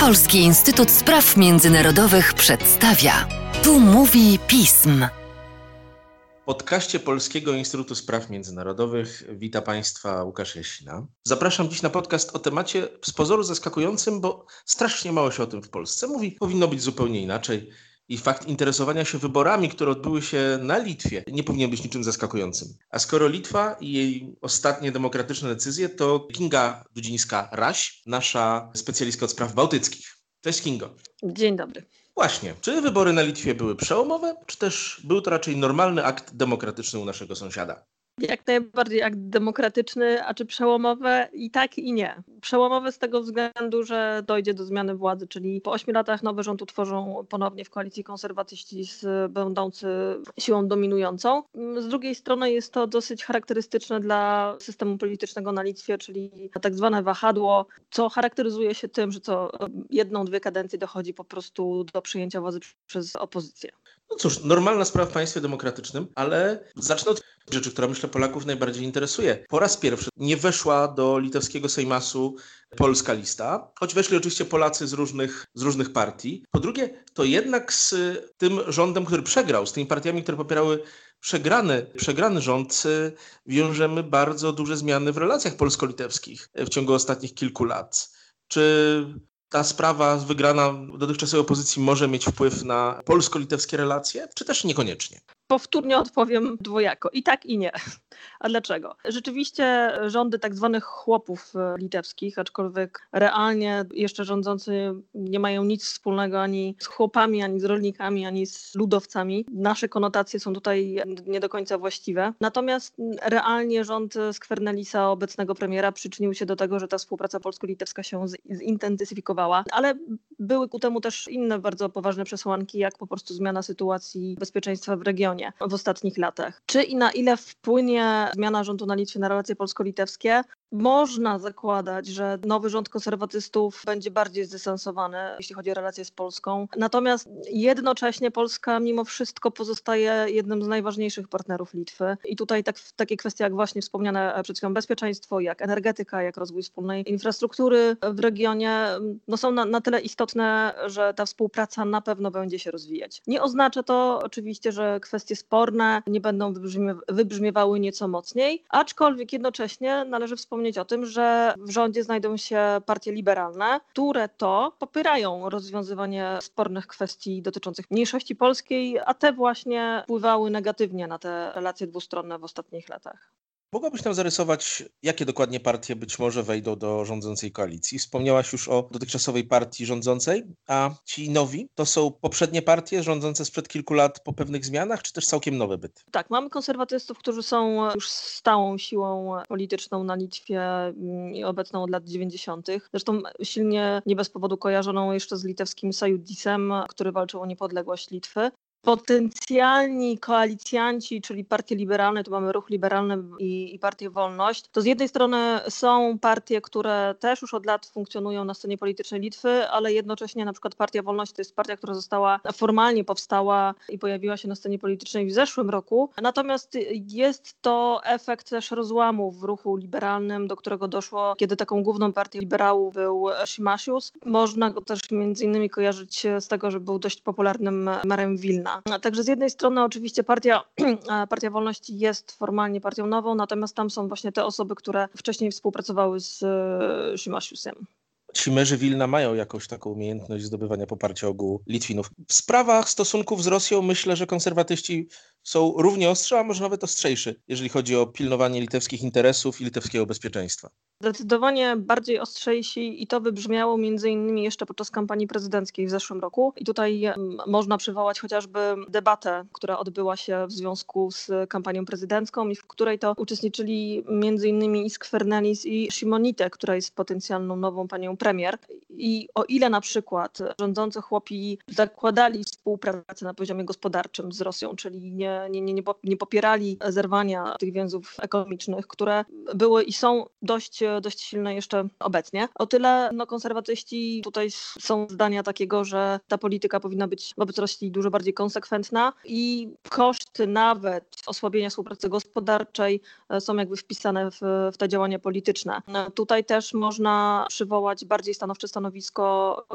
Polski Instytut Spraw Międzynarodowych przedstawia. Tu mówi pism. W podcaście Polskiego Instytutu Spraw Międzynarodowych wita Państwa Łukasz Jasina. Zapraszam dziś na podcast o temacie z pozoru zaskakującym, bo strasznie mało się o tym w Polsce mówi. Powinno być zupełnie inaczej i fakt interesowania się wyborami, które odbyły się na Litwie, nie powinien być niczym zaskakującym. A skoro Litwa i jej ostatnie demokratyczne decyzje, to Kinga Dudzińska-Raś, nasza specjalistka od spraw bałtyckich. Cześć Kingo. Dzień dobry. Właśnie, czy wybory na Litwie były przełomowe, czy też był to raczej normalny akt demokratyczny u naszego sąsiada? Jak najbardziej akt demokratyczny, a czy przełomowe? I tak, i nie. Przełomowe z tego względu, że dojdzie do zmiany władzy, czyli po ośmiu latach nowy rząd utworzą ponownie w koalicji konserwatyści będący siłą dominującą. Z drugiej strony jest to dosyć charakterystyczne dla systemu politycznego na Litwie, czyli tak zwane wahadło, co charakteryzuje się tym, że co jedną, dwie kadencje dochodzi po prostu do przyjęcia władzy przez opozycję. No cóż, normalna sprawa w państwie demokratycznym, ale zacznę od rzeczy, która myślę Polaków najbardziej interesuje. Po raz pierwszy nie weszła do litewskiego Sejmasu polska lista, choć weszli oczywiście Polacy z różnych, z różnych partii. Po drugie, to jednak z tym rządem, który przegrał, z tymi partiami, które popierały przegrany, przegrany rząd, wiążemy bardzo duże zmiany w relacjach polsko-litewskich w ciągu ostatnich kilku lat. Czy ta sprawa wygrana dotychczasowej opozycji może mieć wpływ na polsko-litewskie relacje, czy też niekoniecznie? Powtórnie odpowiem dwojako. I tak, i nie. A dlaczego? Rzeczywiście rządy tak zwanych chłopów e, litewskich, aczkolwiek realnie jeszcze rządzący nie mają nic wspólnego ani z chłopami, ani z rolnikami, ani z ludowcami. Nasze konotacje są tutaj nie do końca właściwe. Natomiast realnie rząd Skvernelisa, obecnego premiera, przyczynił się do tego, że ta współpraca polsko-litewska się zintensyfikowała, ale były ku temu też inne bardzo poważne przesłanki, jak po prostu zmiana sytuacji bezpieczeństwa w regionie w ostatnich latach. Czy i na ile wpłynie zmiana rządu na Litwie na relacje polsko-litewskie? Można zakładać, że nowy rząd konserwatystów będzie bardziej zdystansowany, jeśli chodzi o relacje z Polską. Natomiast jednocześnie Polska mimo wszystko pozostaje jednym z najważniejszych partnerów Litwy. I tutaj tak, takie kwestie jak właśnie wspomniane przed chwilą bezpieczeństwo, jak energetyka, jak rozwój wspólnej infrastruktury w regionie no są na, na tyle istotne, że ta współpraca na pewno będzie się rozwijać. Nie oznacza to oczywiście, że kwestie sporne nie będą wybrzmiewały nieco mocniej, aczkolwiek jednocześnie należy wspomnieć, o tym, że w rządzie znajdą się partie liberalne, które to popierają rozwiązywanie spornych kwestii dotyczących mniejszości polskiej, a te właśnie wpływały negatywnie na te relacje dwustronne w ostatnich latach. Mogłabyś nam zarysować, jakie dokładnie partie być może wejdą do rządzącej koalicji? Wspomniałaś już o dotychczasowej partii rządzącej, a ci nowi to są poprzednie partie rządzące sprzed kilku lat po pewnych zmianach, czy też całkiem nowe byty? Tak, mamy konserwatystów, którzy są już stałą siłą polityczną na Litwie mm, i obecną od lat 90. Zresztą silnie nie bez powodu kojarzoną jeszcze z litewskim Sajudisem, który walczył o niepodległość Litwy potencjalni koalicjanci, czyli partie liberalne, tu mamy ruch liberalny i, i partię Wolność, to z jednej strony są partie, które też już od lat funkcjonują na scenie politycznej Litwy, ale jednocześnie na przykład Partia Wolność to jest partia, która została formalnie powstała i pojawiła się na scenie politycznej w zeszłym roku. Natomiast jest to efekt też rozłamu w ruchu liberalnym, do którego doszło, kiedy taką główną partią liberałów był Szymasius. Można go też między innymi kojarzyć z tego, że był dość popularnym merem Wilna. Także z jednej strony oczywiście partia, partia Wolności jest formalnie partią nową, natomiast tam są właśnie te osoby, które wcześniej współpracowały z e, Szymasiusem. Ci merzy Wilna mają jakąś taką umiejętność zdobywania poparcia ogółu Litwinów. W sprawach stosunków z Rosją myślę, że konserwatyści są równie ostrzy, a może nawet ostrzejszy, jeżeli chodzi o pilnowanie litewskich interesów i litewskiego bezpieczeństwa. Zdecydowanie bardziej ostrzejsi i to wybrzmiało między innymi jeszcze podczas kampanii prezydenckiej w zeszłym roku. I tutaj można przywołać chociażby debatę, która odbyła się w związku z kampanią prezydencką i w której to uczestniczyli między innymi i i Simonite, która jest potencjalną nową panią premier. I o ile na przykład rządzący chłopi zakładali współpracę na poziomie gospodarczym z Rosją, czyli nie nie, nie, nie, nie popierali zerwania tych więzów ekonomicznych, które były i są dość, dość silne jeszcze obecnie. O tyle no, konserwatyści tutaj są zdania takiego, że ta polityka powinna być wobec Rosji dużo bardziej konsekwentna i koszty nawet osłabienia współpracy gospodarczej e, są jakby wpisane w, w te działania polityczne. Tutaj też można przywołać bardziej stanowcze stanowisko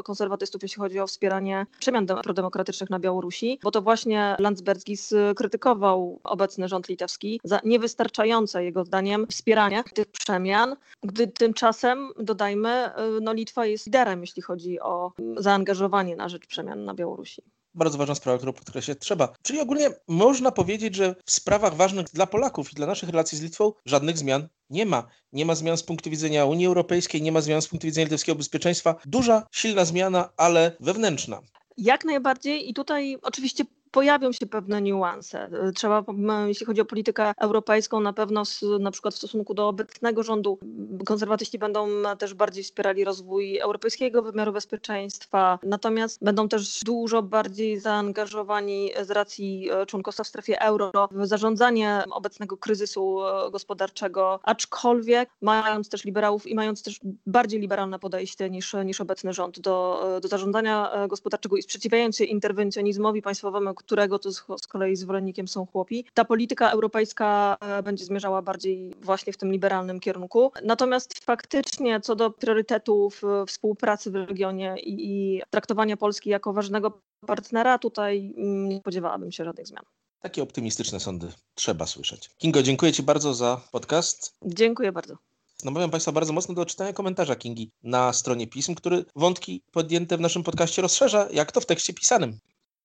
konserwatystów, jeśli chodzi o wspieranie przemian prodemokratycznych na Białorusi, bo to właśnie Landsbergis krytykował obecny rząd litewski za niewystarczające jego zdaniem wspieranie tych przemian, gdy tymczasem, dodajmy, no Litwa jest liderem, jeśli chodzi o zaangażowanie na rzecz przemian na Białorusi bardzo ważna sprawa, którą podkreślać trzeba. Czyli ogólnie można powiedzieć, że w sprawach ważnych dla Polaków i dla naszych relacji z Litwą żadnych zmian nie ma. Nie ma zmian z punktu widzenia Unii Europejskiej, nie ma zmian z punktu widzenia litewskiego bezpieczeństwa. Duża, silna zmiana, ale wewnętrzna. Jak najbardziej i tutaj oczywiście pojawią się pewne niuanse. Trzeba, jeśli chodzi o politykę europejską, na pewno na przykład w stosunku do obecnego rządu konserwatyści będą też bardziej wspierali rozwój europejskiego wymiaru bezpieczeństwa, natomiast będą też dużo bardziej zaangażowani z racji e, członkostwa w strefie euro w zarządzanie obecnego kryzysu e, gospodarczego, aczkolwiek mając też liberałów i mając też bardziej liberalne podejście niż, niż obecny rząd do, e, do zarządzania gospodarczego i sprzeciwiając się interwencjonizmowi państwowemu, którego to z kolei zwolennikiem są chłopi. Ta polityka europejska e, będzie zmierzała bardziej właśnie w tym liberalnym kierunku. Natomiast faktycznie co do priorytetów e, współpracy w regionie i, i traktowania Polski jako ważnego partnera, tutaj nie spodziewałabym się żadnych zmian. Takie optymistyczne sądy trzeba słyszeć. Kingo, dziękuję Ci bardzo za podcast. Dziękuję bardzo. Namawiam Państwa bardzo mocno do czytania komentarza Kingi na stronie pism, który wątki podjęte w naszym podcaście rozszerza, jak to w tekście pisanym.